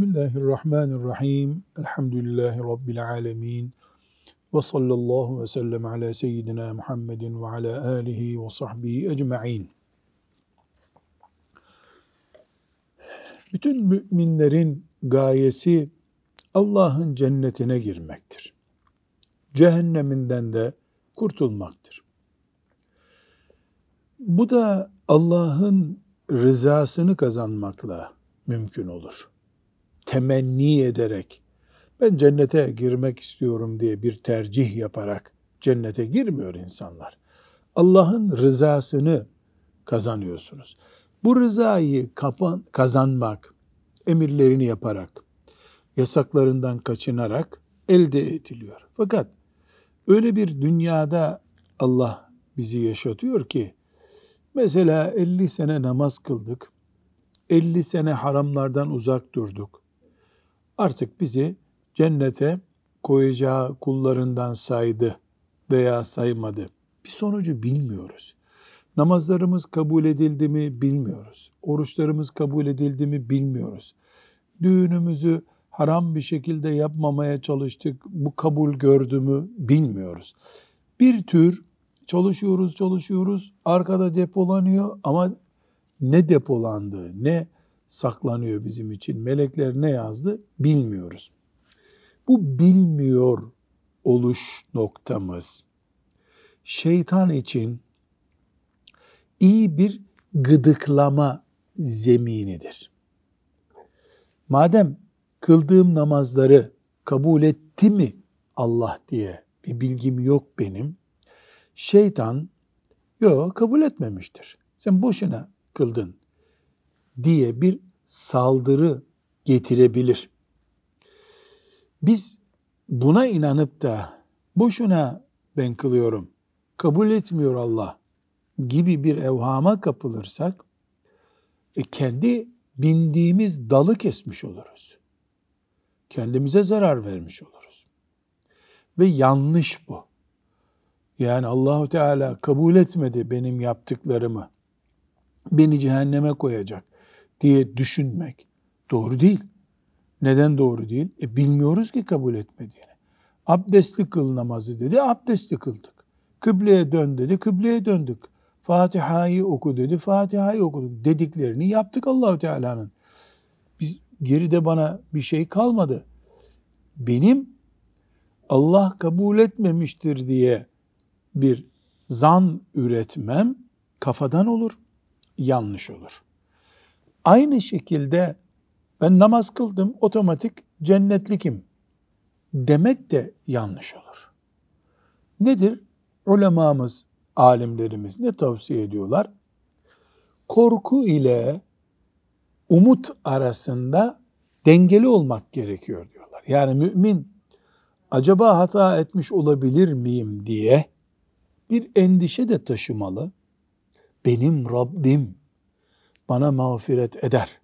Bismillahirrahmanirrahim. Elhamdülillahi Rabbil alemin. Ve sallallahu ve sellem ala seyyidina Muhammedin ve ala alihi ve sahbihi ecma'in. Bütün müminlerin gayesi Allah'ın cennetine girmektir. Cehenneminden de kurtulmaktır. Bu da Allah'ın rızasını kazanmakla mümkün olur temenni ederek ben cennete girmek istiyorum diye bir tercih yaparak cennete girmiyor insanlar. Allah'ın rızasını kazanıyorsunuz. Bu rızayı kapan, kazanmak, emirlerini yaparak, yasaklarından kaçınarak elde ediliyor. Fakat öyle bir dünyada Allah bizi yaşatıyor ki, mesela 50 sene namaz kıldık, 50 sene haramlardan uzak durduk, artık bizi cennete koyacağı kullarından saydı veya saymadı. Bir sonucu bilmiyoruz. Namazlarımız kabul edildi mi bilmiyoruz. Oruçlarımız kabul edildi mi bilmiyoruz. Düğünümüzü haram bir şekilde yapmamaya çalıştık. Bu kabul gördü mü bilmiyoruz. Bir tür çalışıyoruz çalışıyoruz arkada depolanıyor ama ne depolandı ne saklanıyor bizim için. Melekler ne yazdı bilmiyoruz. Bu bilmiyor oluş noktamız şeytan için iyi bir gıdıklama zeminidir. Madem kıldığım namazları kabul etti mi Allah diye bir bilgim yok benim. Şeytan yok kabul etmemiştir. Sen boşuna kıldın diye bir saldırı getirebilir. Biz buna inanıp da boşuna ben kılıyorum, kabul etmiyor Allah gibi bir evhama kapılırsak e, kendi bindiğimiz dalı kesmiş oluruz. Kendimize zarar vermiş oluruz. Ve yanlış bu. Yani Allahu Teala kabul etmedi benim yaptıklarımı. Beni cehenneme koyacak diye düşünmek doğru değil. Neden doğru değil? E bilmiyoruz ki kabul etmediğini. Abdestli kıl namazı dedi, abdestli kıldık. Kıbleye dön dedi, kıbleye döndük. Fatiha'yı oku dedi, Fatiha'yı okuduk. Dediklerini yaptık Allahu Teala'nın. Biz geride bana bir şey kalmadı. Benim Allah kabul etmemiştir diye bir zan üretmem kafadan olur, yanlış olur. Aynı şekilde ben namaz kıldım otomatik cennetlikim demek de yanlış olur. Nedir? Ulemamız, alimlerimiz ne tavsiye ediyorlar? Korku ile umut arasında dengeli olmak gerekiyor diyorlar. Yani mümin acaba hata etmiş olabilir miyim diye bir endişe de taşımalı. Benim Rabbim bana mağfiret eder.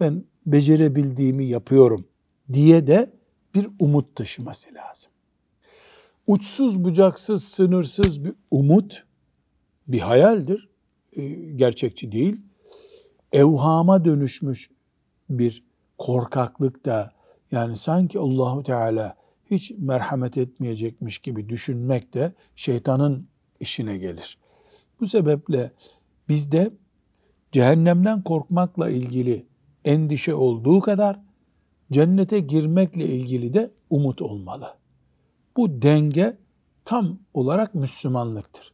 Ben becerebildiğimi yapıyorum diye de bir umut taşıması lazım. Uçsuz bucaksız sınırsız bir umut bir hayaldir. E, gerçekçi değil. Evhama dönüşmüş bir korkaklık da yani sanki Allahu Teala hiç merhamet etmeyecekmiş gibi düşünmek de şeytanın işine gelir. Bu sebeple bizde cehennemden korkmakla ilgili endişe olduğu kadar cennete girmekle ilgili de umut olmalı. Bu denge tam olarak Müslümanlıktır.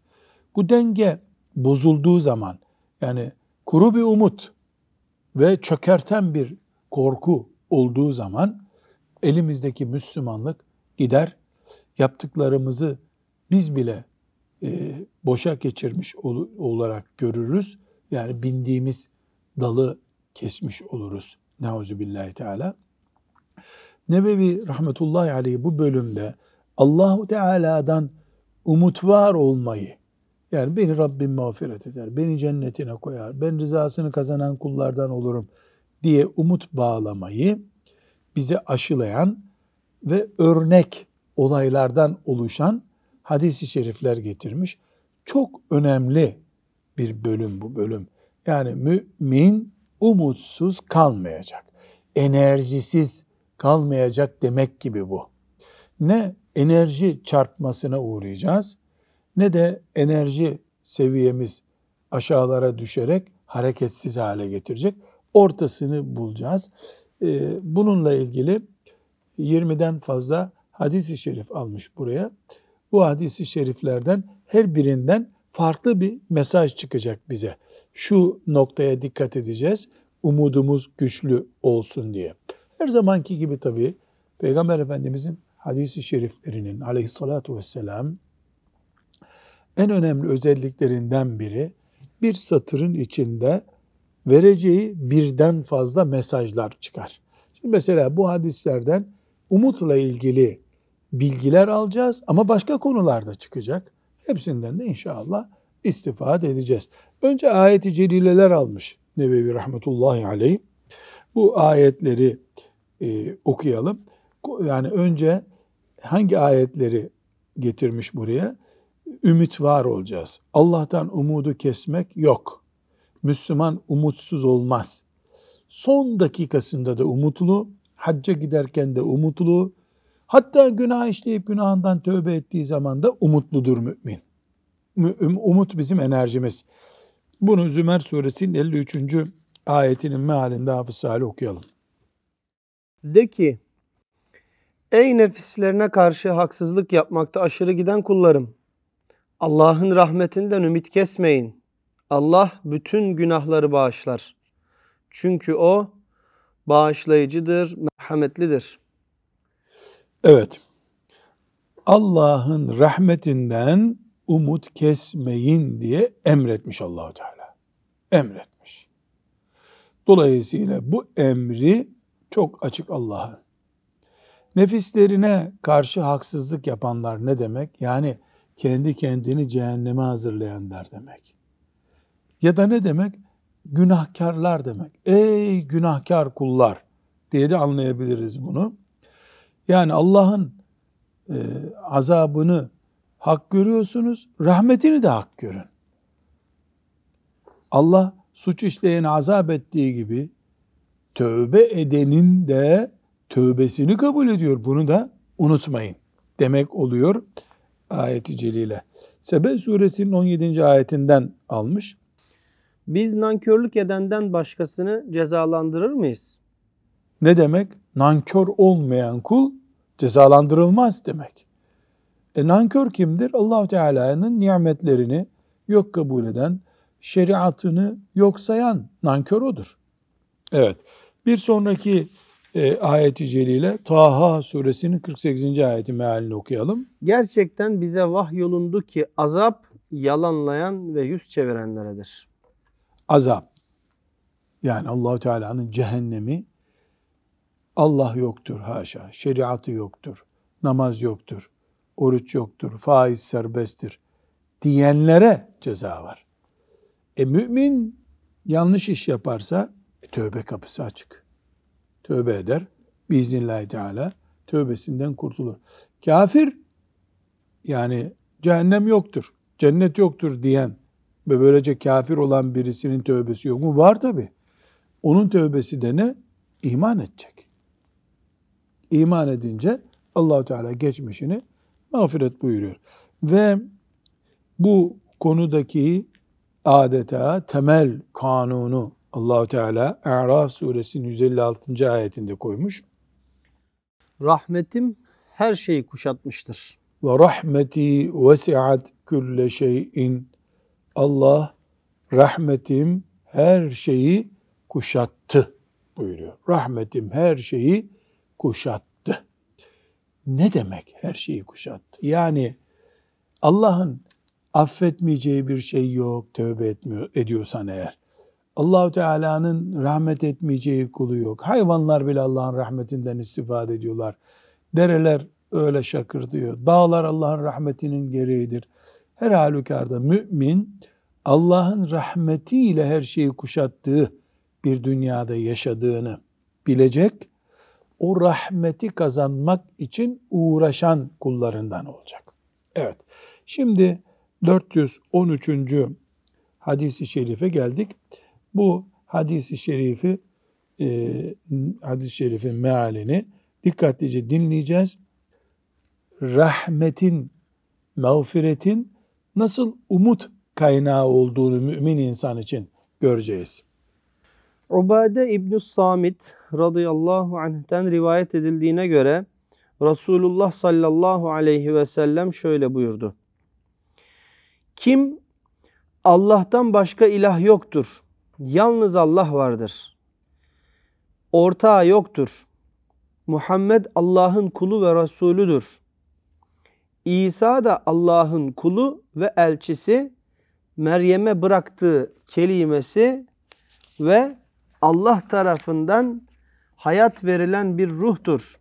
Bu denge bozulduğu zaman yani kuru bir umut ve çökerten bir korku olduğu zaman elimizdeki Müslümanlık gider. Yaptıklarımızı biz bile e, boşa geçirmiş ol, olarak görürüz yani bindiğimiz dalı kesmiş oluruz. Neuzubillahi Teala. Nebevi rahmetullahi aleyhi bu bölümde Allahu Teala'dan umut var olmayı yani beni Rabbim mağfiret eder, beni cennetine koyar, ben rızasını kazanan kullardan olurum diye umut bağlamayı bize aşılayan ve örnek olaylardan oluşan hadisi şerifler getirmiş. Çok önemli bir bölüm bu bölüm. Yani mümin umutsuz kalmayacak. enerjisiz kalmayacak demek gibi bu. Ne enerji çarpmasına uğrayacağız ne de enerji seviyemiz aşağılara düşerek hareketsiz hale getirecek. Ortasını bulacağız. Ee, bununla ilgili 20'den fazla hadisi şerif almış buraya. Bu hadisi şeriflerden her birinden farklı bir mesaj çıkacak bize. Şu noktaya dikkat edeceğiz. Umudumuz güçlü olsun diye. Her zamanki gibi tabii Peygamber Efendimizin hadisi şeriflerinin aleyhissalatu vesselam en önemli özelliklerinden biri bir satırın içinde vereceği birden fazla mesajlar çıkar. Şimdi mesela bu hadislerden umutla ilgili bilgiler alacağız ama başka konularda çıkacak. Hepsinden de inşallah istifade edeceğiz. Önce ayeti celileler almış Nebevi rahmetullahi aleyh. Bu ayetleri e, okuyalım. Yani önce hangi ayetleri getirmiş buraya? Ümit var olacağız. Allah'tan umudu kesmek yok. Müslüman umutsuz olmaz. Son dakikasında da umutlu, hacca giderken de umutlu, hatta günah işleyip günahından tövbe ettiği zaman da umutludur mümin. Umut bizim enerjimiz. Bunu Zümer suresinin 53. ayetinin mealinde Hafız Salih okuyalım. De ki, ey nefislerine karşı haksızlık yapmakta aşırı giden kullarım, Allah'ın rahmetinden ümit kesmeyin. Allah bütün günahları bağışlar. Çünkü O bağışlayıcıdır, merhametlidir. Evet. Allah'ın rahmetinden umut kesmeyin diye emretmiş Allahu Teala. Emretmiş. Dolayısıyla bu emri çok açık Allah'ın. Nefislerine karşı haksızlık yapanlar ne demek? Yani kendi kendini cehenneme hazırlayanlar demek. Ya da ne demek? Günahkarlar demek. Ey günahkar kullar diye de anlayabiliriz bunu. Yani Allah'ın e, azabını hak görüyorsunuz, rahmetini de hak görün. Allah suç işleyeni azap ettiği gibi tövbe edenin de tövbesini kabul ediyor. Bunu da unutmayın demek oluyor ayeti celile. Sebe suresinin 17. ayetinden almış. Biz nankörlük edenden başkasını cezalandırır mıyız? Ne demek? Nankör olmayan kul cezalandırılmaz demek. E nankör kimdir? allah Teala'nın nimetlerini yok kabul eden, şeriatını yok sayan nankör odur. Evet. Bir sonraki e, ayeti celile Taha suresinin 48. ayeti mealini okuyalım. Gerçekten bize vahyolundu ki azap yalanlayan ve yüz çevirenleredir. Azap. Yani Allahu Teala'nın cehennemi Allah yoktur haşa. Şeriatı yoktur. Namaz yoktur. Oruç yoktur. Faiz serbesttir. Diyenlere ceza var. E mümin yanlış iş yaparsa e, tövbe kapısı açık tövbe eder. Biiznillahü Teala tövbesinden kurtulur. Kafir yani cehennem yoktur, cennet yoktur diyen ve böylece kafir olan birisinin tövbesi yok mu? Var tabi. Onun tövbesi de ne? İman edecek. İman edince Allahu Teala geçmişini mağfiret buyuruyor. Ve bu konudaki adeta temel kanunu Allahu Teala A'raf suresinin 156. ayetinde koymuş. Rahmetim her şeyi kuşatmıştır. Ve rahmeti vesiat külle şeyin. Allah rahmetim her şeyi kuşattı buyuruyor. Rahmetim her şeyi kuşattı. Ne demek her şeyi kuşattı? Yani Allah'ın affetmeyeceği bir şey yok tövbe etmiyor ediyorsan eğer. Allahu Teala'nın rahmet etmeyeceği kulu yok. Hayvanlar bile Allah'ın rahmetinden istifade ediyorlar. Dereler öyle şakırdıyor. Dağlar Allah'ın rahmetinin gereğidir. Her halükarda mümin Allah'ın rahmetiyle her şeyi kuşattığı bir dünyada yaşadığını bilecek. O rahmeti kazanmak için uğraşan kullarından olacak. Evet. Şimdi 413. hadisi şerife geldik. Bu hadisi şerifi e, hadis-i şerifin mealini dikkatlice dinleyeceğiz. Rahmetin, mağfiretin nasıl umut kaynağı olduğunu mümin insan için göreceğiz. Ubade İbn Samit radıyallahu anh'ten rivayet edildiğine göre Resulullah sallallahu aleyhi ve sellem şöyle buyurdu. Kim Allah'tan başka ilah yoktur. Yalnız Allah vardır. Ortağı yoktur. Muhammed Allah'ın kulu ve Resulüdür. İsa da Allah'ın kulu ve elçisi. Meryem'e bıraktığı kelimesi ve Allah tarafından hayat verilen bir ruhtur.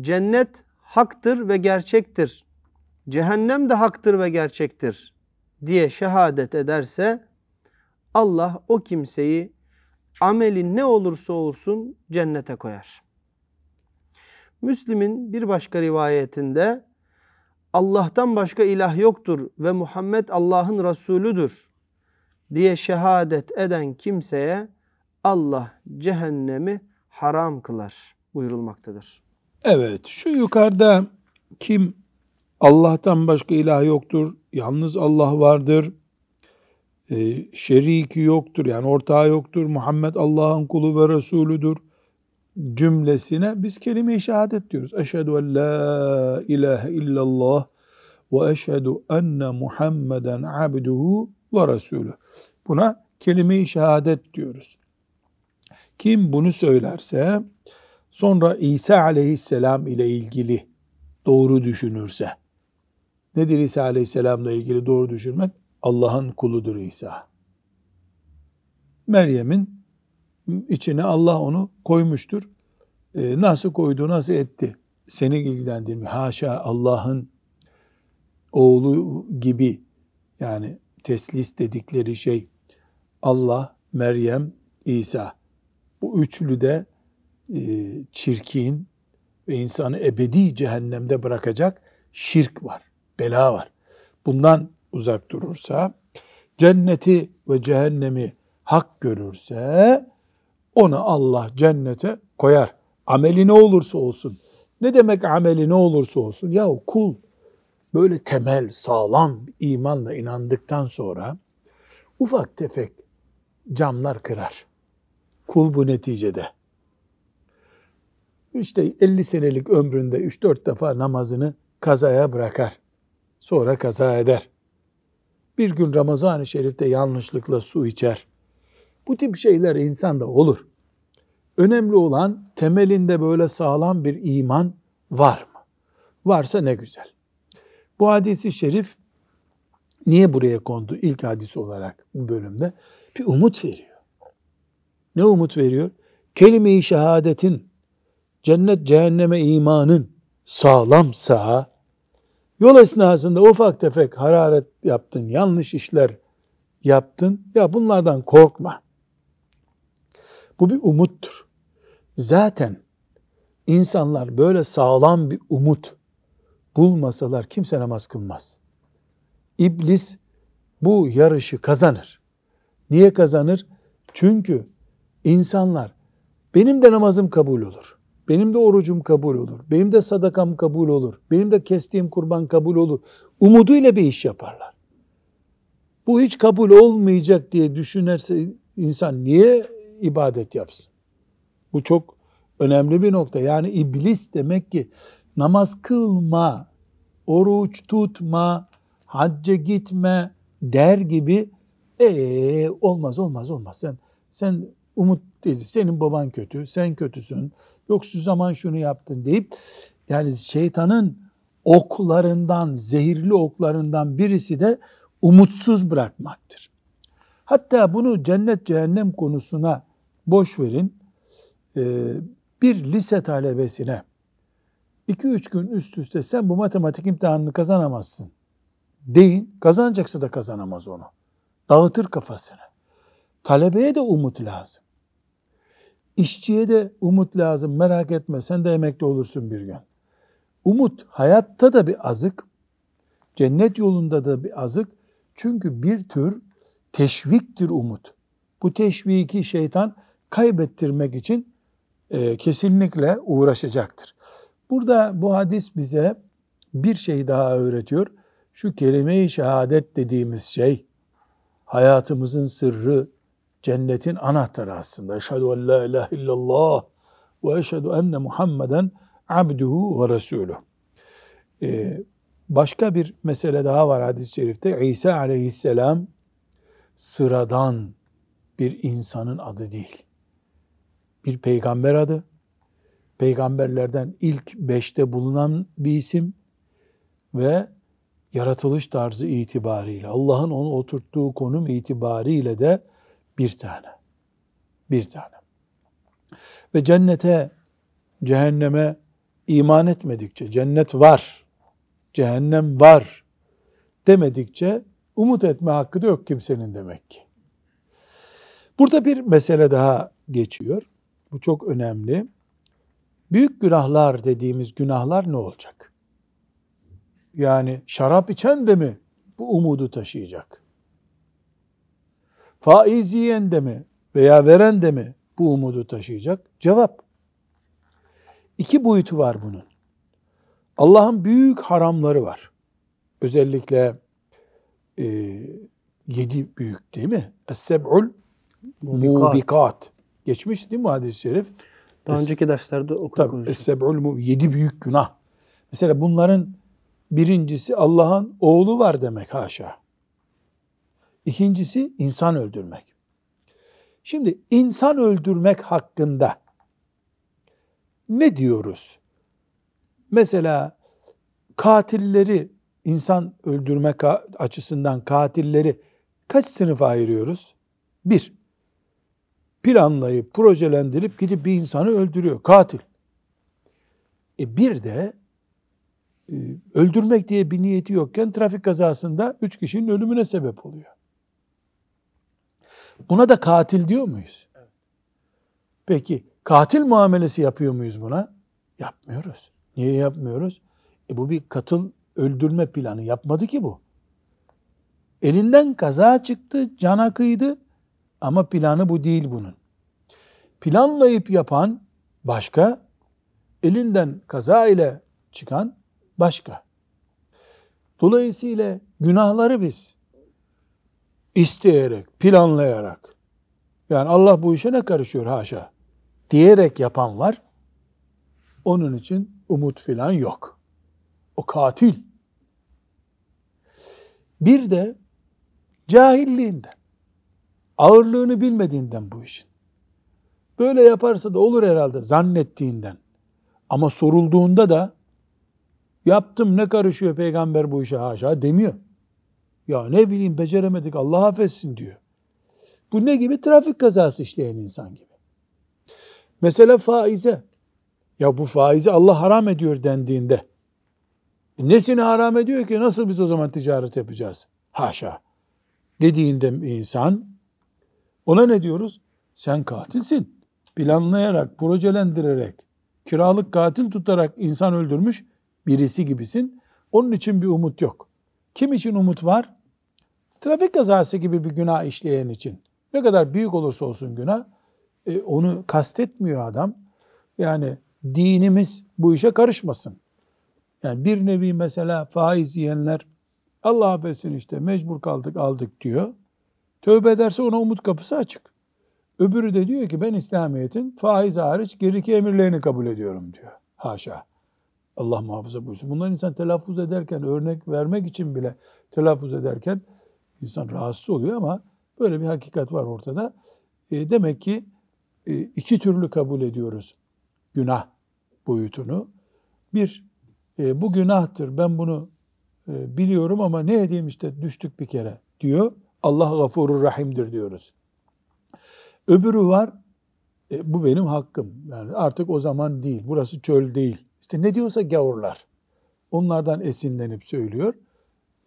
Cennet haktır ve gerçektir. Cehennem de haktır ve gerçektir diye şehadet ederse Allah o kimseyi ameli ne olursa olsun cennete koyar. Müslim'in bir başka rivayetinde Allah'tan başka ilah yoktur ve Muhammed Allah'ın Resulüdür diye şehadet eden kimseye Allah cehennemi haram kılar buyurulmaktadır. Evet şu yukarıda kim Allah'tan başka ilah yoktur, yalnız Allah vardır, e, şeriki yoktur yani ortağı yoktur, Muhammed Allah'ın kulu ve Resulüdür cümlesine biz kelime-i şehadet diyoruz. Eşhedü en la ilahe illallah ve eşhedü enne Muhammeden abduhu ve resulü. Buna kelime-i şehadet diyoruz. Kim bunu söylerse sonra İsa aleyhisselam ile ilgili doğru düşünürse nedir İsa aleyhisselamla ilgili doğru düşünmek? Allah'ın kuludur İsa. Meryem'in içine Allah onu koymuştur. E, nasıl koydu, nasıl etti? Seni ilgilendirmiyor. Haşa Allah'ın oğlu gibi yani teslis dedikleri şey Allah, Meryem, İsa. Bu üçlü de e, çirkin ve insanı ebedi cehennemde bırakacak şirk var, bela var. Bundan uzak durursa, cenneti ve cehennemi hak görürse, onu Allah cennete koyar. Ameli ne olursa olsun. Ne demek ameli ne olursa olsun? Ya kul böyle temel, sağlam imanla inandıktan sonra ufak tefek camlar kırar. Kul bu neticede. İşte 50 senelik ömründe 3-4 defa namazını kazaya bırakar. Sonra kaza eder. Bir gün Ramazan-ı Şerif'te yanlışlıkla su içer. Bu tip şeyler insanda olur. Önemli olan temelinde böyle sağlam bir iman var mı? Varsa ne güzel. Bu hadisi şerif niye buraya kondu ilk hadis olarak bu bölümde? Bir umut veriyor. Ne umut veriyor? Kelime-i şehadetin, cennet cehenneme imanın sağlamsa, yol esnasında ufak tefek hararet yaptın, yanlış işler yaptın, ya bunlardan korkma. Bu bir umuttur. Zaten insanlar böyle sağlam bir umut bulmasalar kimse namaz kılmaz. İblis bu yarışı kazanır. Niye kazanır? Çünkü insanlar benim de namazım kabul olur. Benim de orucum kabul olur. Benim de sadakam kabul olur. Benim de kestiğim kurban kabul olur. Umuduyla bir iş yaparlar. Bu hiç kabul olmayacak diye düşünürse insan niye ibadet yapsın? Bu çok önemli bir nokta. Yani iblis demek ki namaz kılma, oruç tutma, hacca gitme der gibi ee, olmaz olmaz olmaz. Sen sen umut değil. Senin baban kötü, sen kötüsün. Yok şu zaman şunu yaptın deyip yani şeytanın oklarından, zehirli oklarından birisi de umutsuz bırakmaktır. Hatta bunu cennet cehennem konusuna boş verin. Ee, bir lise talebesine 2-3 gün üst üste sen bu matematik imtihanını kazanamazsın deyin. Kazanacaksa da kazanamaz onu. Dağıtır kafasını. Talebeye de umut lazım. İşçiye de umut lazım. Merak etme sen de emekli olursun bir gün. Umut hayatta da bir azık. Cennet yolunda da bir azık. Çünkü bir tür teşviktir umut. Bu teşviki şeytan kaybettirmek için e, kesinlikle uğraşacaktır. Burada bu hadis bize bir şey daha öğretiyor. Şu kelime-i şehadet dediğimiz şey hayatımızın sırrı, cennetin anahtarı aslında. Eşhedü en la ilahe illallah ve eşhedü enne Muhammeden abduhu ve resuluh. Ee, başka bir mesele daha var hadis-i şerifte. İsa aleyhisselam sıradan bir insanın adı değil. Bir peygamber adı. Peygamberlerden ilk beşte bulunan bir isim ve yaratılış tarzı itibariyle, Allah'ın onu oturttuğu konum itibariyle de bir tane. Bir tane. Ve cennete, cehenneme iman etmedikçe, cennet var, cehennem var demedikçe umut etme hakkı da yok kimsenin demek ki. Burada bir mesele daha geçiyor. Bu çok önemli. Büyük günahlar dediğimiz günahlar ne olacak? Yani şarap içen de mi bu umudu taşıyacak? Faiz yiyen de mi veya veren de mi bu umudu taşıyacak? Cevap. İki boyutu var bunun. Allah'ın büyük haramları var. Özellikle e, yedi büyük değil mi? Es-seb'ul mubikat. Geçmiş değil mi hadis-i şerif? Daha önceki derslerde okuduk. Es-seb'ul yedi büyük günah. Mesela bunların birincisi Allah'ın oğlu var demek haşa. İkincisi insan öldürmek. Şimdi insan öldürmek hakkında ne diyoruz? Mesela katilleri, insan öldürmek açısından katilleri kaç sınıfa ayırıyoruz? Bir, planlayıp, projelendirip gidip bir insanı öldürüyor. Katil. E bir de e, öldürmek diye bir niyeti yokken trafik kazasında üç kişinin ölümüne sebep oluyor. Buna da katil diyor muyuz? Peki katil muamelesi yapıyor muyuz buna? Yapmıyoruz. Niye yapmıyoruz? E bu bir katıl öldürme planı. Yapmadı ki bu. Elinden kaza çıktı, cana kıydı ama planı bu değil bunun. Planlayıp yapan başka, elinden kaza ile çıkan başka. Dolayısıyla günahları biz isteyerek, planlayarak, yani Allah bu işe ne karışıyor haşa diyerek yapan var. Onun için umut filan yok. O katil. Bir de cahilliğinden, ağırlığını bilmediğinden bu işin. Böyle yaparsa da olur herhalde zannettiğinden. Ama sorulduğunda da yaptım ne karışıyor peygamber bu işe haşa demiyor. Ya ne bileyim beceremedik Allah affetsin diyor. Bu ne gibi? Trafik kazası işleyen insan gibi. Mesela faize. Ya bu faizi Allah haram ediyor dendiğinde. e Nesini haram ediyor ki? Nasıl biz o zaman ticaret yapacağız? Haşa. Dediğinde insan ona ne diyoruz? Sen katilsin. Planlayarak, projelendirerek, kiralık katil tutarak insan öldürmüş birisi gibisin. Onun için bir umut yok. Kim için umut var? Trafik kazası gibi bir günah işleyen için. Ne kadar büyük olursa olsun günah, e, onu kastetmiyor adam. Yani dinimiz bu işe karışmasın. Yani bir nevi mesela faiz yiyenler Allah affetsin işte mecbur kaldık aldık diyor. Tövbe ederse ona umut kapısı açık. Öbürü de diyor ki ben İslamiyet'in faiz hariç geriki emirlerini kabul ediyorum diyor. Haşa. Allah muhafaza buyursun. Bunlar insan telaffuz ederken, örnek vermek için bile telaffuz ederken insan rahatsız oluyor ama böyle bir hakikat var ortada. E, demek ki e, iki türlü kabul ediyoruz günah boyutunu. Bir, e, bu günahtır ben bunu e, biliyorum ama ne edeyim işte düştük bir kere diyor. Allah gafurur rahimdir diyoruz. Öbürü var, e, bu benim hakkım. Yani artık o zaman değil, burası çöl değil. İşte ne diyorsa gavurlar. Onlardan esinlenip söylüyor.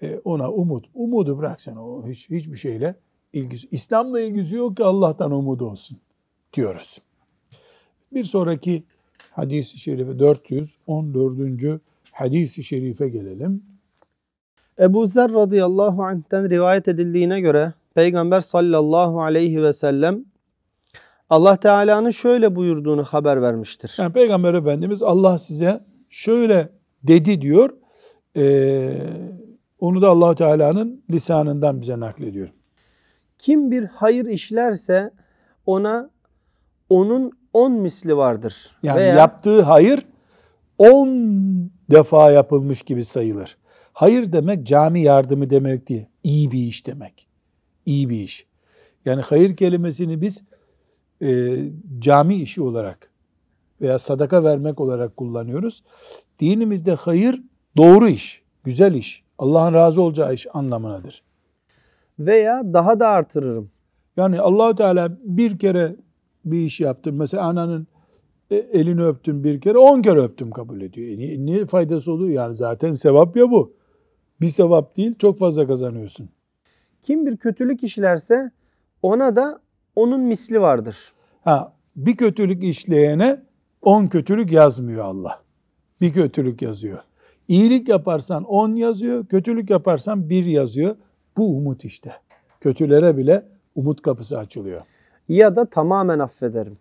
E, ona umut. Umudu bırak sen o hiç, hiçbir şeyle ilgisi. İslam'la ilgisi yok ki Allah'tan umudu olsun diyoruz. Bir sonraki hadis-i şerife 414. hadis-i şerife gelelim. Ebu Zer radıyallahu anh'ten rivayet edildiğine göre Peygamber sallallahu aleyhi ve sellem Allah Teala'nın şöyle buyurduğunu haber vermiştir. Yani Peygamber Efendimiz Allah size şöyle dedi diyor. Ee, onu da allah Teala'nın lisanından bize naklediyor. Kim bir hayır işlerse ona onun on misli vardır. Yani Veya yaptığı hayır on defa yapılmış gibi sayılır. Hayır demek cami yardımı demek değil. İyi bir iş demek. İyi bir iş. Yani hayır kelimesini biz e, cami işi olarak veya sadaka vermek olarak kullanıyoruz. Dinimizde hayır doğru iş, güzel iş, Allah'ın razı olacağı iş anlamındadır. veya daha da artırırım. Yani Allahu Teala bir kere bir iş yaptın. Mesela ananın e, elini öptün bir kere, on kere öptüm kabul ediyor. E, niye, niye faydası oluyor? Yani zaten sevap ya bu. Bir sevap değil, çok fazla kazanıyorsun. Kim bir kötülük işlerse ona da onun misli vardır. Ha, bir kötülük işleyene on kötülük yazmıyor Allah. Bir kötülük yazıyor. İyilik yaparsan on yazıyor, kötülük yaparsan bir yazıyor. Bu umut işte. Kötülere bile umut kapısı açılıyor. Ya da tamamen affederim.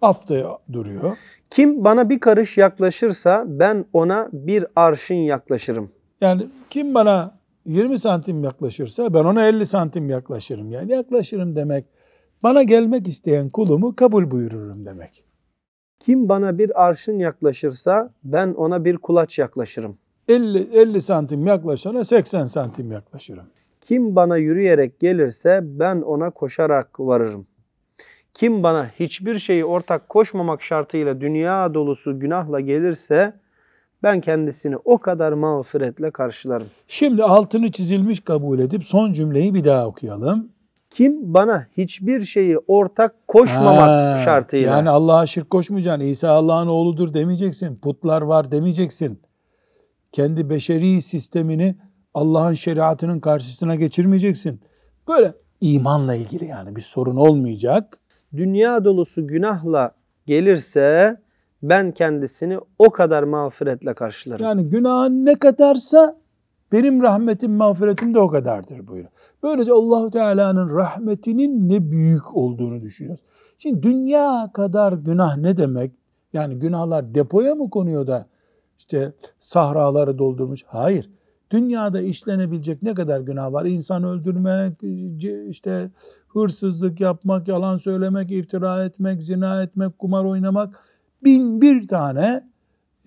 Haftaya duruyor. Kim bana bir karış yaklaşırsa ben ona bir arşın yaklaşırım. Yani kim bana 20 santim yaklaşırsa ben ona 50 santim yaklaşırım. Yani yaklaşırım demek bana gelmek isteyen kulumu kabul buyururum demek. Kim bana bir arşın yaklaşırsa ben ona bir kulaç yaklaşırım. 50, 50 santim yaklaşana 80 santim yaklaşırım. Kim bana yürüyerek gelirse ben ona koşarak varırım. Kim bana hiçbir şeyi ortak koşmamak şartıyla dünya dolusu günahla gelirse ben kendisini o kadar mağfiretle karşılarım. Şimdi altını çizilmiş kabul edip son cümleyi bir daha okuyalım. Kim bana hiçbir şeyi ortak koşmamak Ha, şartıyla Yani Allah'a şirk koşmayacaksın. İsa Allah'ın oğludur demeyeceksin. Putlar var demeyeceksin. Kendi beşeri sistemini Allah'ın şeriatının karşısına geçirmeyeceksin. Böyle imanla ilgili yani bir sorun olmayacak. dünya dolusu günahla gelirse ben kendisini o kadar mağfiretle karşılarım. Yani günahın ne kadarsa benim rahmetim, mağfiretim de o kadardır buyuruyor. Böylece Allahu Teala'nın rahmetinin ne büyük olduğunu düşünüyoruz. Şimdi dünya kadar günah ne demek? Yani günahlar depoya mı konuyor da işte sahraları doldurmuş? Hayır. Dünyada işlenebilecek ne kadar günah var? İnsan öldürmek, işte hırsızlık yapmak, yalan söylemek, iftira etmek, zina etmek, kumar oynamak. Bin bir tane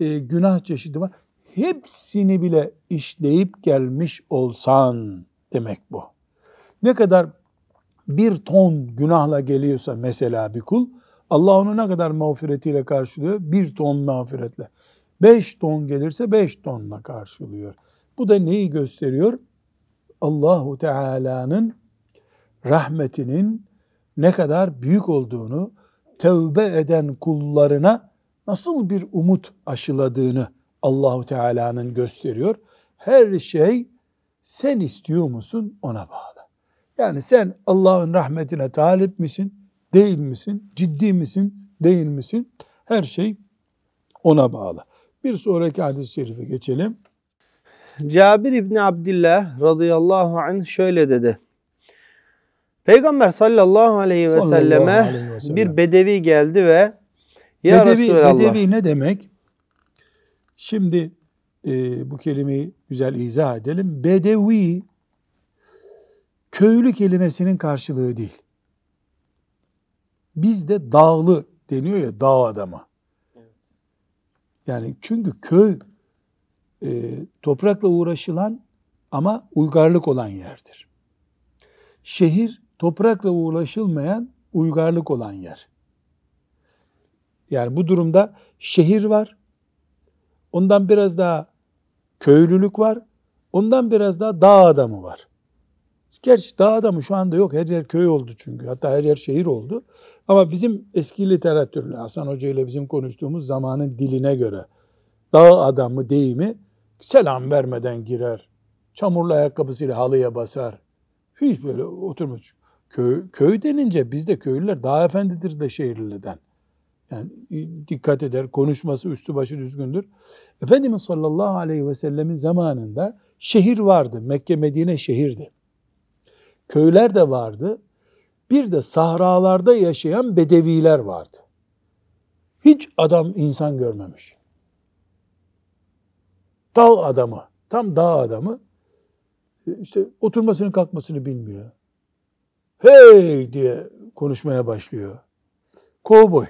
e, günah çeşidi var. Hepsini bile işleyip gelmiş olsan demek bu. Ne kadar bir ton günahla geliyorsa mesela bir kul, Allah onu ne kadar mağfiretiyle karşılıyor? Bir ton mağfiretle. Beş ton gelirse beş tonla karşılıyor. Bu da neyi gösteriyor? Allahu Teala'nın rahmetinin ne kadar büyük olduğunu, tevbe eden kullarına nasıl bir umut aşıladığını Allahu Teala'nın gösteriyor. Her şey sen istiyor musun ona bağlı. Yani sen Allah'ın rahmetine talip misin, değil misin? Ciddi misin, değil misin? Her şey ona bağlı. Bir sonraki hadis-i şerife geçelim. Cabir İbni Abdillah radıyallahu anh şöyle dedi. Peygamber sallallahu aleyhi ve Sallallahu selleme aleyhi ve sellem. bir bedevi geldi ve ya bedevi, Resulallah bedevi ne demek? Şimdi e, bu kelimeyi güzel izah edelim. Bedevi köylü kelimesinin karşılığı değil. Bizde dağlı deniyor ya dağ adamı. Yani çünkü köy e, toprakla uğraşılan ama uygarlık olan yerdir. Şehir toprakla uğraşılmayan uygarlık olan yer. Yani bu durumda şehir var. Ondan biraz daha köylülük var. Ondan biraz daha dağ adamı var. Gerçi dağ adamı şu anda yok. Her yer köy oldu çünkü. Hatta her yer şehir oldu. Ama bizim eski literatürle Hasan Hoca ile bizim konuştuğumuz zamanın diline göre dağ adamı deyimi selam vermeden girer. Çamurlu ayakkabısıyla halıya basar. Hiç böyle oturmuş. Köy, köy denince bizde köylüler daha efendidir de şehirliden. Yani dikkat eder, konuşması üstü başı düzgündür. Efendimiz sallallahu aleyhi ve sellemin zamanında şehir vardı. Mekke, Medine şehirdi. Köyler de vardı. Bir de sahralarda yaşayan bedeviler vardı. Hiç adam insan görmemiş. Dağ adamı, tam dağ adamı. İşte oturmasını kalkmasını bilmiyor. Hey diye konuşmaya başlıyor. Kovboy.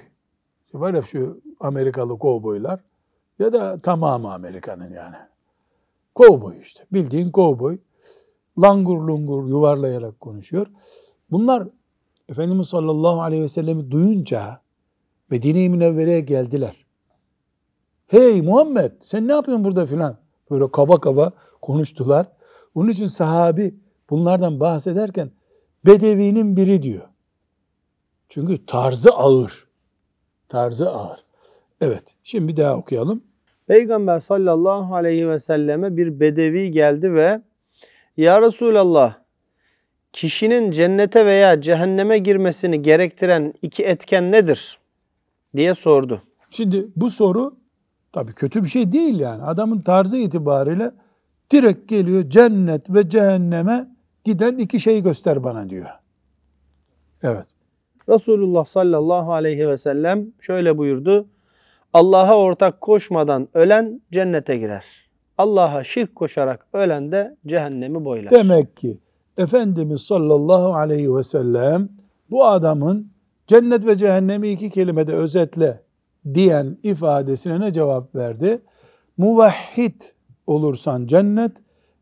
Var ya şu Amerikalı kovboylar ya da tamamı Amerika'nın yani. Kovboy işte. Bildiğin kovboy. Langur lungur yuvarlayarak konuşuyor. Bunlar Efendimiz sallallahu aleyhi ve sellemi duyunca Medine-i Münevvere'ye geldiler. Hey Muhammed sen ne yapıyorsun burada filan. Böyle kaba kaba konuştular. Onun için sahabi bunlardan bahsederken Bedevi'nin biri diyor. Çünkü tarzı ağır. Tarzı ağır. Evet şimdi bir daha okuyalım. Peygamber sallallahu aleyhi ve selleme bir bedevi geldi ve Ya Resulallah kişinin cennete veya cehenneme girmesini gerektiren iki etken nedir? diye sordu. Şimdi bu soru tabii kötü bir şey değil yani. Adamın tarzı itibariyle direkt geliyor cennet ve cehenneme giden iki şey göster bana diyor. Evet. Resulullah sallallahu aleyhi ve sellem şöyle buyurdu. Allah'a ortak koşmadan ölen cennete girer. Allah'a şirk koşarak ölen de cehennemi boylar. Demek ki Efendimiz sallallahu aleyhi ve sellem bu adamın cennet ve cehennemi iki kelimede özetle diyen ifadesine ne cevap verdi? Muvahhid olursan cennet,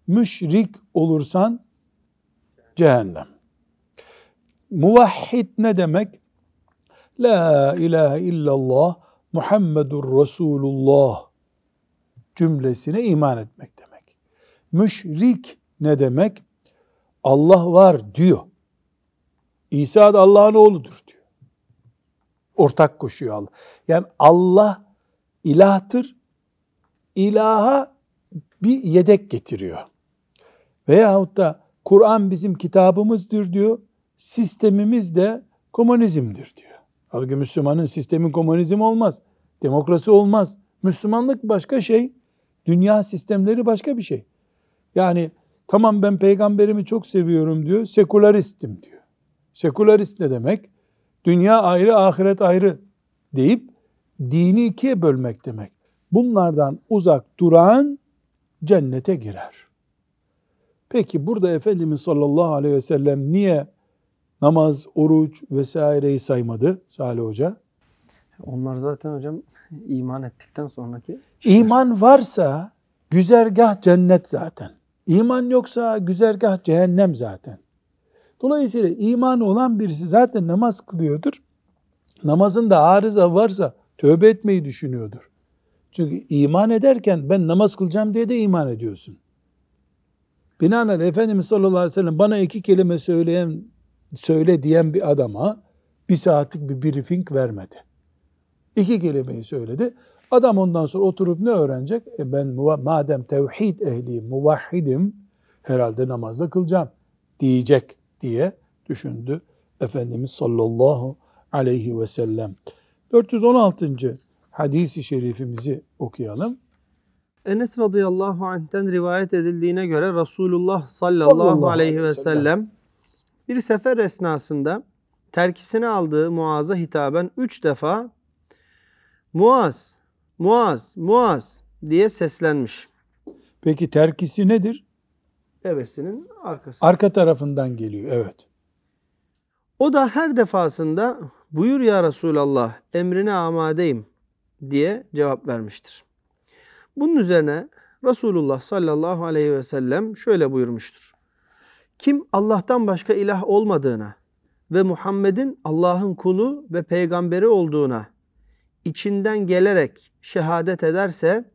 müşrik olursan cehennem. Muvahhid ne demek? La ilahe illallah Muhammedur Resulullah cümlesine iman etmek demek. Müşrik ne demek? Allah var diyor. İsa da Allah'ın oğludur diyor. Ortak koşuyor Allah. Yani Allah ilahtır. İlaha bir yedek getiriyor. Veyahut da Kur'an bizim kitabımızdır diyor. Sistemimiz de komünizmdir diyor. Halbuki Müslümanın sistemi komünizm olmaz. Demokrasi olmaz. Müslümanlık başka şey. Dünya sistemleri başka bir şey. Yani tamam ben peygamberimi çok seviyorum diyor. Seküleristim diyor. Sekülerist ne demek? Dünya ayrı, ahiret ayrı deyip dini ikiye bölmek demek. Bunlardan uzak duran cennete girer. Peki burada Efendimiz sallallahu aleyhi ve sellem niye namaz, oruç vesaireyi saymadı Salih Hoca? Onlar zaten hocam iman ettikten sonraki İman varsa güzergah cennet zaten. İman yoksa güzergah cehennem zaten. Dolayısıyla iman olan birisi zaten namaz kılıyordur. Namazında arıza varsa tövbe etmeyi düşünüyordur. Çünkü iman ederken ben namaz kılacağım diye de iman ediyorsun. Binaenaleyh Efendimiz sallallahu aleyhi ve sellem bana iki kelime söyleyen, söyle diyen bir adama bir saatlik bir briefing vermedi. İki kelimeyi söyledi. Adam ondan sonra oturup ne öğrenecek? E ben madem tevhid ehliyim, muvahhidim herhalde namazda kılacağım diyecek diye düşündü Efendimiz sallallahu aleyhi ve sellem. 416. hadisi şerifimizi okuyalım. Enes radıyallahu anh'ten rivayet edildiğine göre Resulullah sallallahu, Sallallahu aleyhi ve sellem bir sefer esnasında terkisini aldığı Muaz'a hitaben üç defa Muaz, Muaz, Muaz diye seslenmiş. Peki terkisi nedir? Devesinin arkası. Arka tarafından geliyor. Evet. O da her defasında buyur ya Resulallah emrine amadeyim diye cevap vermiştir. Bunun üzerine Resulullah sallallahu aleyhi ve sellem şöyle buyurmuştur. Kim Allah'tan başka ilah olmadığına ve Muhammed'in Allah'ın kulu ve peygamberi olduğuna içinden gelerek şehadet ederse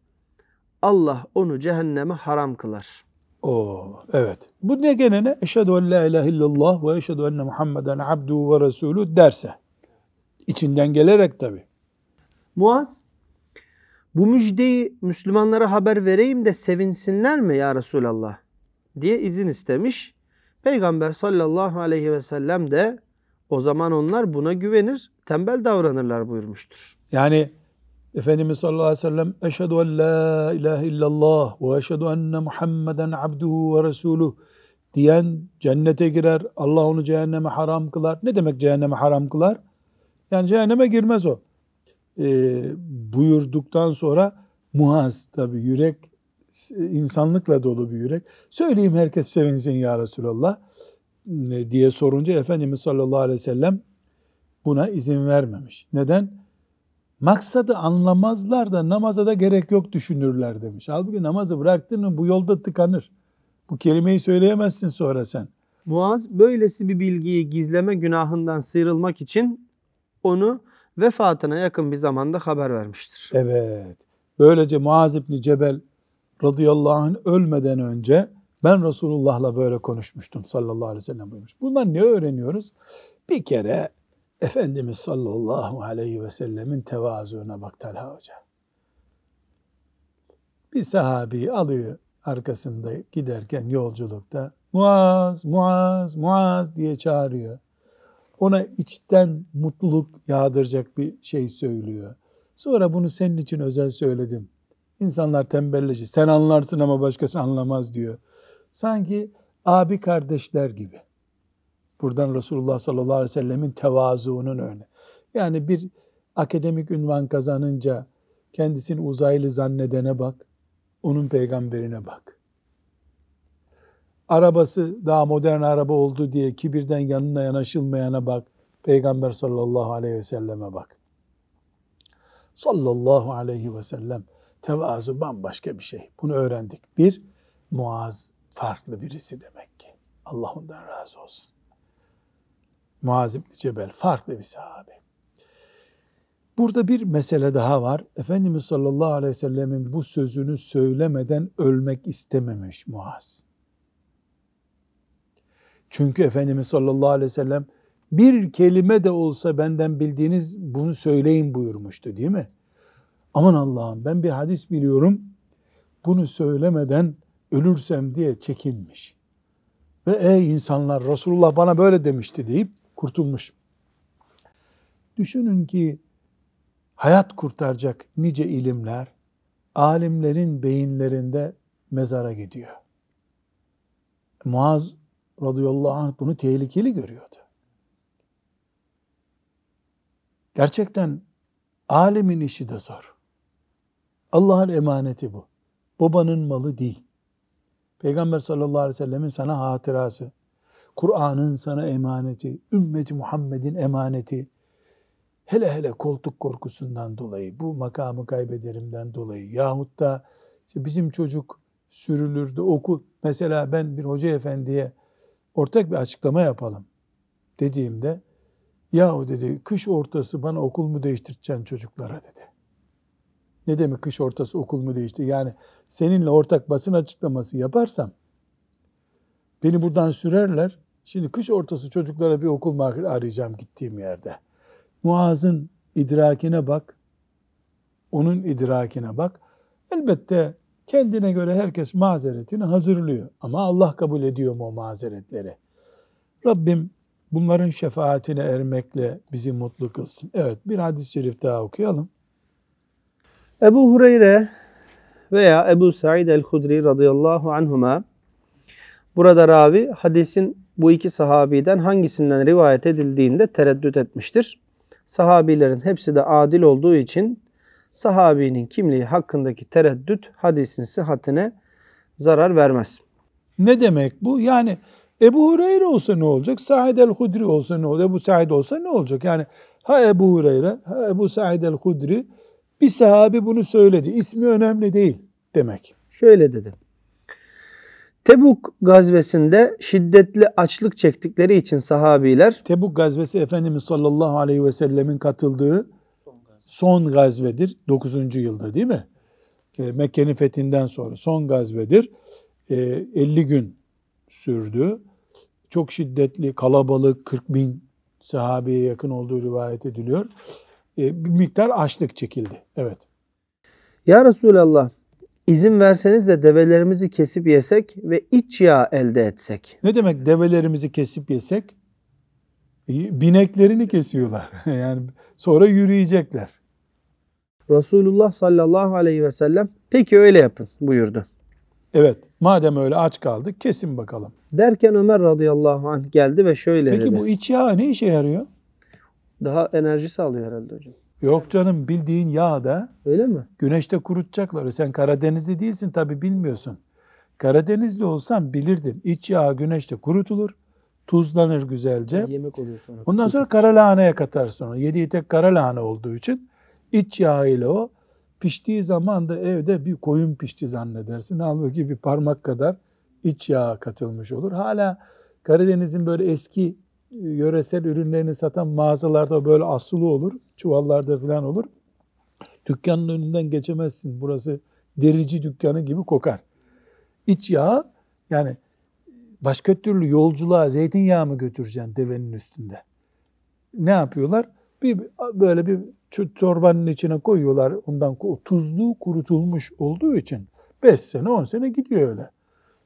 Allah onu cehenneme haram kılar. O evet. Bu ne gene ne? Eşhedü en la ilahe illallah ve eşhedü enne Muhammeden abduhu ve resulü derse. İçinden gelerek tabi. Muaz bu müjdeyi Müslümanlara haber vereyim de sevinsinler mi ya Resulallah diye izin istemiş. Peygamber sallallahu aleyhi ve sellem de o zaman onlar buna güvenir, tembel davranırlar buyurmuştur. Yani Efendimiz sallallahu aleyhi ve sellem eşhedü en la ilahe illallah ve eşhedü enne Muhammeden abduhu ve resuluh diyen cennete girer, Allah onu cehenneme haram kılar. Ne demek cehenneme haram kılar? Yani cehenneme girmez o. Ee, buyurduktan sonra Muaz tabi yürek insanlıkla dolu bir yürek. Söyleyeyim herkes sevinsin ya Resulallah diye sorunca Efendimiz sallallahu aleyhi ve sellem buna izin vermemiş. Neden? Maksadı anlamazlar da namaza da gerek yok düşünürler demiş. Halbuki namazı bıraktın mı bu yolda tıkanır. Bu kelimeyi söyleyemezsin sonra sen. Muaz böylesi bir bilgiyi gizleme günahından sıyrılmak için onu vefatına yakın bir zamanda haber vermiştir. Evet. Böylece Muaz İbni Cebel radıyallahu anh ölmeden önce ben Resulullah'la böyle konuşmuştum sallallahu aleyhi ve sellem buyurmuş. Bundan ne öğreniyoruz? Bir kere Efendimiz sallallahu aleyhi ve sellemin tevazuuna bak Talha Hoca. Bir sahabi alıyor arkasında giderken yolculukta Muaz, Muaz, Muaz diye çağırıyor. Ona içten mutluluk yağdıracak bir şey söylüyor. Sonra bunu senin için özel söyledim. İnsanlar tembelleşir. Sen anlarsın ama başkası anlamaz diyor. Sanki abi kardeşler gibi. Buradan Resulullah sallallahu aleyhi ve sellemin tevazuunun örneği. Yani bir akademik ünvan kazanınca kendisini uzaylı zannedene bak, onun peygamberine bak. Arabası daha modern araba oldu diye kibirden yanına yanaşılmayana bak, peygamber sallallahu aleyhi ve selleme bak. Sallallahu aleyhi ve sellem tevazu bambaşka bir şey. Bunu öğrendik. Bir, Muaz farklı birisi demek ki. Allah ondan razı olsun. Muaz İbni Cebel farklı bir sahabe. Burada bir mesele daha var. Efendimiz sallallahu aleyhi ve sellemin bu sözünü söylemeden ölmek istememiş Muaz. Çünkü Efendimiz sallallahu aleyhi ve sellem bir kelime de olsa benden bildiğiniz bunu söyleyin buyurmuştu değil mi? Aman Allah'ım ben bir hadis biliyorum bunu söylemeden ölürsem diye çekinmiş. Ve ey insanlar Resulullah bana böyle demişti deyip kurtulmuş. Düşünün ki hayat kurtaracak nice ilimler alimlerin beyinlerinde mezara gidiyor. Muaz radıyallahu anh bunu tehlikeli görüyordu. Gerçekten alimin işi de zor. Allah'ın emaneti bu. Babanın malı değil. Peygamber sallallahu aleyhi ve sellemin sana hatırası, Kur'an'ın sana emaneti, ümmeti Muhammed'in emaneti, hele hele koltuk korkusundan dolayı, bu makamı kaybederimden dolayı yahut da işte bizim çocuk sürülürdü okul. Mesela ben bir hoca efendiye ortak bir açıklama yapalım dediğimde yahu dedi kış ortası bana okul mu değiştireceksin çocuklara dedi. Ne demek kış ortası okul mu değiştir? Yani seninle ortak basın açıklaması yaparsam beni buradan sürerler. Şimdi kış ortası çocuklara bir okul mu arayacağım gittiğim yerde. Muaz'ın idrakine bak. Onun idrakine bak. Elbette kendine göre herkes mazeretini hazırlıyor. Ama Allah kabul ediyor mu o mazeretleri? Rabbim bunların şefaatine ermekle bizi mutlu kılsın. Evet bir hadis-i şerif daha okuyalım. Ebu Hureyre veya Ebu Said el-Hudri radıyallahu anhuma burada ravi hadisin bu iki sahabiden hangisinden rivayet edildiğinde tereddüt etmiştir. Sahabilerin hepsi de adil olduğu için sahabinin kimliği hakkındaki tereddüt hadisin sıhhatine zarar vermez. Ne demek bu? Yani Ebu Hureyre olsa ne olacak? Said el-Hudri olsa ne olacak? Ebu Said olsa ne olacak? Yani ha Ebu Hureyre, ha Ebu Said el-Hudri bir sahabi bunu söyledi. İsmi önemli değil demek. Şöyle dedi. Tebuk gazvesinde şiddetli açlık çektikleri için sahabiler Tebuk gazvesi Efendimiz sallallahu aleyhi ve sellemin katıldığı son gazvedir. 9. yılda değil mi? E, Mekke'nin fethinden sonra son gazvedir. E, 50 gün sürdü. Çok şiddetli, kalabalık, 40 bin sahabeye yakın olduğu rivayet ediliyor. E, bir miktar açlık çekildi. Evet. Ya Resulallah izin verseniz de develerimizi kesip yesek ve iç yağ elde etsek. Ne demek develerimizi kesip yesek? E, bineklerini kesiyorlar. yani sonra yürüyecekler. Resulullah sallallahu aleyhi ve sellem peki öyle yapın buyurdu. Evet madem öyle aç kaldık kesin bakalım. Derken Ömer radıyallahu anh geldi ve şöyle Peki dedi. bu iç yağ ne işe yarıyor? Daha enerji sağlıyor herhalde hocam. Yok canım bildiğin yağ da Öyle mi? güneşte kurutacaklar. Sen Karadenizli değilsin tabi bilmiyorsun. Karadenizli olsan bilirdin. İç yağ güneşte kurutulur. Tuzlanır güzelce. Yemek oluyor sonra. Ondan sonra kara lahanaya katarsın onu. Yediği tek kara lahana olduğu için iç yağı ile o piştiği zaman da evde bir koyun pişti zannedersin. Halbuki bir parmak kadar iç yağ katılmış olur. Hala Karadeniz'in böyle eski e, yöresel ürünlerini satan mağazalarda böyle asılı olur. Çuvallarda falan olur. Dükkanın önünden geçemezsin. Burası derici dükkanı gibi kokar. İç yağı yani başka türlü yolculuğa zeytinyağı mı götüreceksin devenin üstünde? Ne yapıyorlar? Bir böyle bir çorbanın içine koyuyorlar. Ondan tuzlu kurutulmuş olduğu için 5 sene 10 sene gidiyor öyle.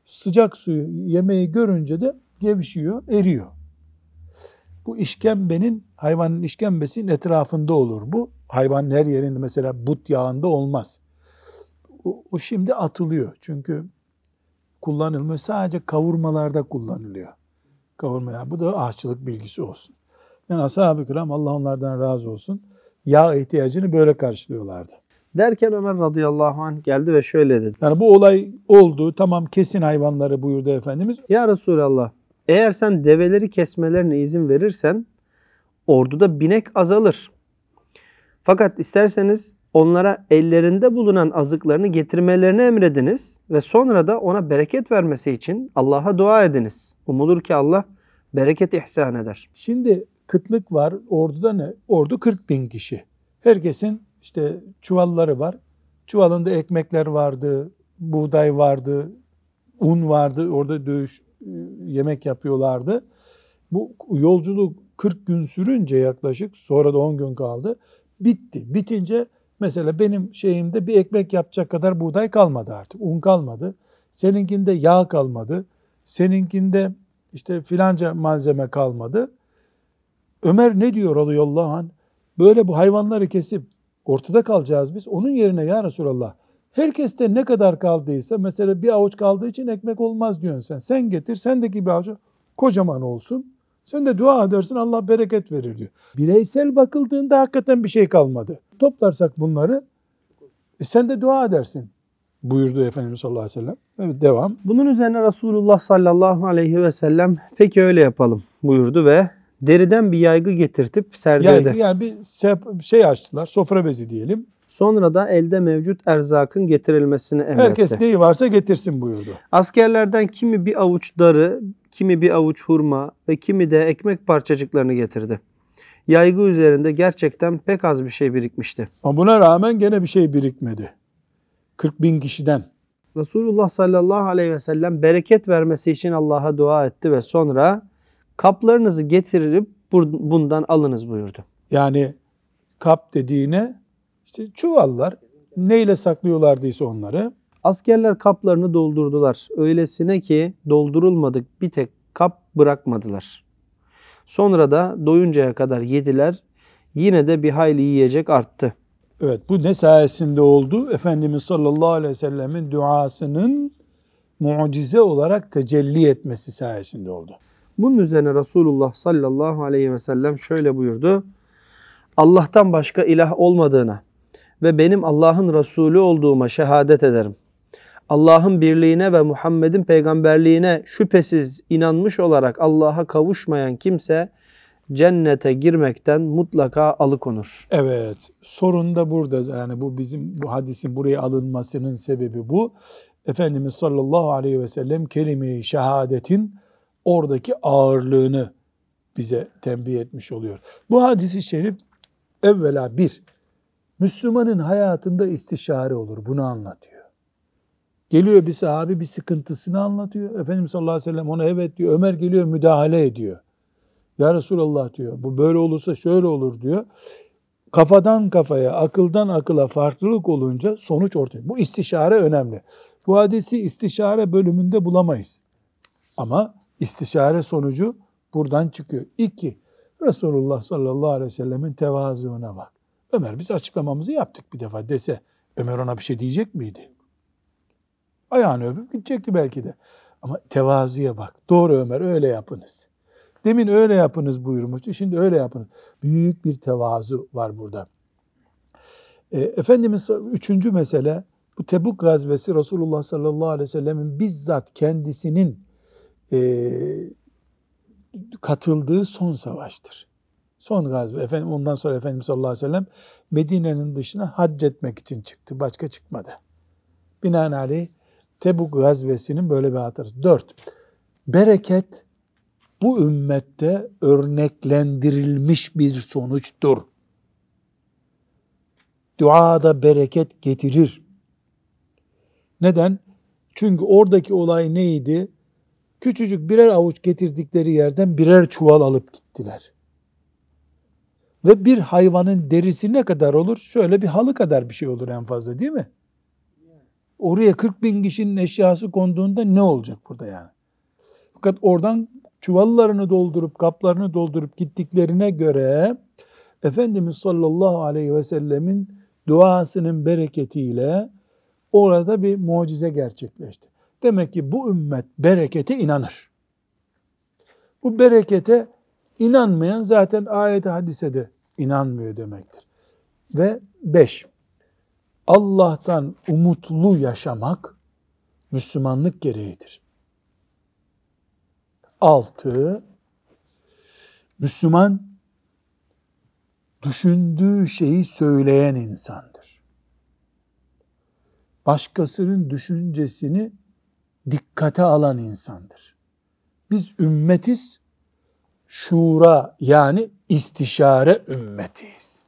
Sıcak suyu yemeği görünce de gevşiyor, eriyor. Bu işkembenin hayvanın işkembesinin etrafında olur bu. Hayvanın her yerinde mesela but yağında olmaz. O, o şimdi atılıyor. Çünkü kullanılmıyor. Sadece kavurmalarda kullanılıyor. Kavurma yağı. Bu da aşçılık bilgisi olsun. Yani ashab-ı kiram Allah onlardan razı olsun. Yağ ihtiyacını böyle karşılıyorlardı. Derken Ömer radıyallahu anh geldi ve şöyle dedi. Yani bu olay oldu. Tamam kesin hayvanları buyurdu Efendimiz. Ya Resulallah eğer sen develeri kesmelerine izin verirsen orduda binek azalır. Fakat isterseniz onlara ellerinde bulunan azıklarını getirmelerini emrediniz ve sonra da ona bereket vermesi için Allah'a dua ediniz. Umulur ki Allah bereket ihsan eder. Şimdi kıtlık var. Orduda ne? Ordu 40 bin kişi. Herkesin işte çuvalları var. Çuvalında ekmekler vardı, buğday vardı, un vardı. Orada dövüş yemek yapıyorlardı. Bu yolculuk 40 gün sürünce yaklaşık sonra da 10 gün kaldı. Bitti. Bitince mesela benim şeyimde bir ekmek yapacak kadar buğday kalmadı artık. Un kalmadı. Seninkinde yağ kalmadı. Seninkinde işte filanca malzeme kalmadı. Ömer ne diyor radıyallahu anh? Böyle bu hayvanları kesip ortada kalacağız biz. Onun yerine ya Resulallah herkeste ne kadar kaldıysa mesela bir avuç kaldığı için ekmek olmaz diyorsun sen. Sen getir sendeki bir avuç kocaman olsun. Sen de dua edersin Allah bereket verir diyor. Bireysel bakıldığında hakikaten bir şey kalmadı. Toplarsak bunları e sen de dua edersin buyurdu Efendimiz sallallahu aleyhi ve sellem. Evet devam. Bunun üzerine Resulullah sallallahu aleyhi ve sellem peki öyle yapalım buyurdu ve deriden bir yaygı getirtip serdi. Yani, yani bir şey açtılar sofra bezi diyelim. Sonra da elde mevcut erzakın getirilmesini emretti. Herkes neyi varsa getirsin buyurdu. Askerlerden kimi bir avuç darı, kimi bir avuç hurma ve kimi de ekmek parçacıklarını getirdi. Yaygı üzerinde gerçekten pek az bir şey birikmişti. Ama buna rağmen gene bir şey birikmedi. 40 bin kişiden. Resulullah sallallahu aleyhi ve sellem bereket vermesi için Allah'a dua etti ve sonra kaplarınızı getirip bundan alınız buyurdu. Yani kap dediğine işte çuvallar neyle saklıyorlardıysa onları. Askerler kaplarını doldurdular. Öylesine ki doldurulmadık bir tek kap bırakmadılar. Sonra da doyuncaya kadar yediler. Yine de bir hayli yiyecek arttı. Evet bu ne sayesinde oldu? Efendimiz sallallahu aleyhi ve sellemin duasının mucize olarak tecelli etmesi sayesinde oldu. Bunun üzerine Resulullah sallallahu aleyhi ve sellem şöyle buyurdu. Allah'tan başka ilah olmadığına ve benim Allah'ın Resulü olduğuma şehadet ederim. Allah'ın birliğine ve Muhammed'in peygamberliğine şüphesiz inanmış olarak Allah'a kavuşmayan kimse cennete girmekten mutlaka alıkonur. Evet sorun da burada yani bu bizim bu hadisin buraya alınmasının sebebi bu. Efendimiz sallallahu aleyhi ve sellem kelime-i şehadetin oradaki ağırlığını bize tembih etmiş oluyor. Bu hadisi şerif evvela bir, Müslümanın hayatında istişare olur. Bunu anlatıyor. Geliyor bir sahabi bir sıkıntısını anlatıyor. Efendimiz sallallahu aleyhi ve sellem ona evet diyor. Ömer geliyor müdahale ediyor. Ya Resulallah diyor. Bu böyle olursa şöyle olur diyor. Kafadan kafaya, akıldan akıla farklılık olunca sonuç ortaya. Bu istişare önemli. Bu hadisi istişare bölümünde bulamayız. Ama istişare sonucu buradan çıkıyor. İki, Resulullah sallallahu aleyhi ve sellemin tevazuuna bak. Ömer biz açıklamamızı yaptık bir defa dese Ömer ona bir şey diyecek miydi? Ayağını öpüp gidecekti belki de. Ama tevazuya bak. Doğru Ömer öyle yapınız. Demin öyle yapınız buyurmuştu. Şimdi öyle yapınız. Büyük bir tevazu var burada. E, Efendimiz üçüncü mesele bu Tebuk gazvesi Resulullah sallallahu aleyhi ve sellemin bizzat kendisinin e, katıldığı son savaştır. Son gazve. Efendim, ondan sonra Efendimiz sallallahu aleyhi ve sellem Medine'nin dışına hac etmek için çıktı. Başka çıkmadı. Binaenaleyh Tebuk gazvesinin böyle bir hatırası. Dört, bereket bu ümmette örneklendirilmiş bir sonuçtur. Duada bereket getirir. Neden? Çünkü oradaki olay neydi? Küçücük birer avuç getirdikleri yerden birer çuval alıp gittiler. Ve bir hayvanın derisi ne kadar olur? Şöyle bir halı kadar bir şey olur en fazla değil mi? Oraya 40 bin kişinin eşyası konduğunda ne olacak burada yani? Fakat oradan çuvallarını doldurup kaplarını doldurup gittiklerine göre Efendimiz sallallahu aleyhi ve sellemin duasının bereketiyle orada bir mucize gerçekleşti. Demek ki bu ümmet berekete inanır. Bu berekete inanmayan zaten ayet hadisede inanmıyor demektir. Ve beş, Allah'tan umutlu yaşamak Müslümanlık gereğidir. Altı, Müslüman düşündüğü şeyi söyleyen insandır. Başkasının düşüncesini dikkate alan insandır. Biz ümmetiz, şura yani istişare ümmetiyiz.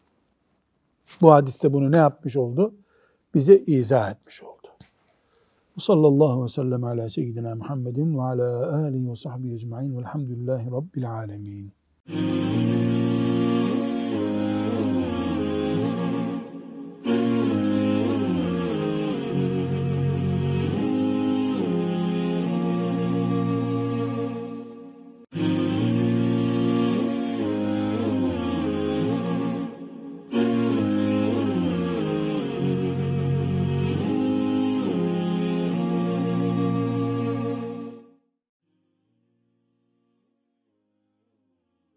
Bu hadiste bunu ne yapmış oldu? Bize izah etmiş oldu. Sallallahu aleyhi ve sellem ala seyyidina Muhammedin ve ala alihi ve sahbihi ecma'in velhamdülillahi rabbil alemin.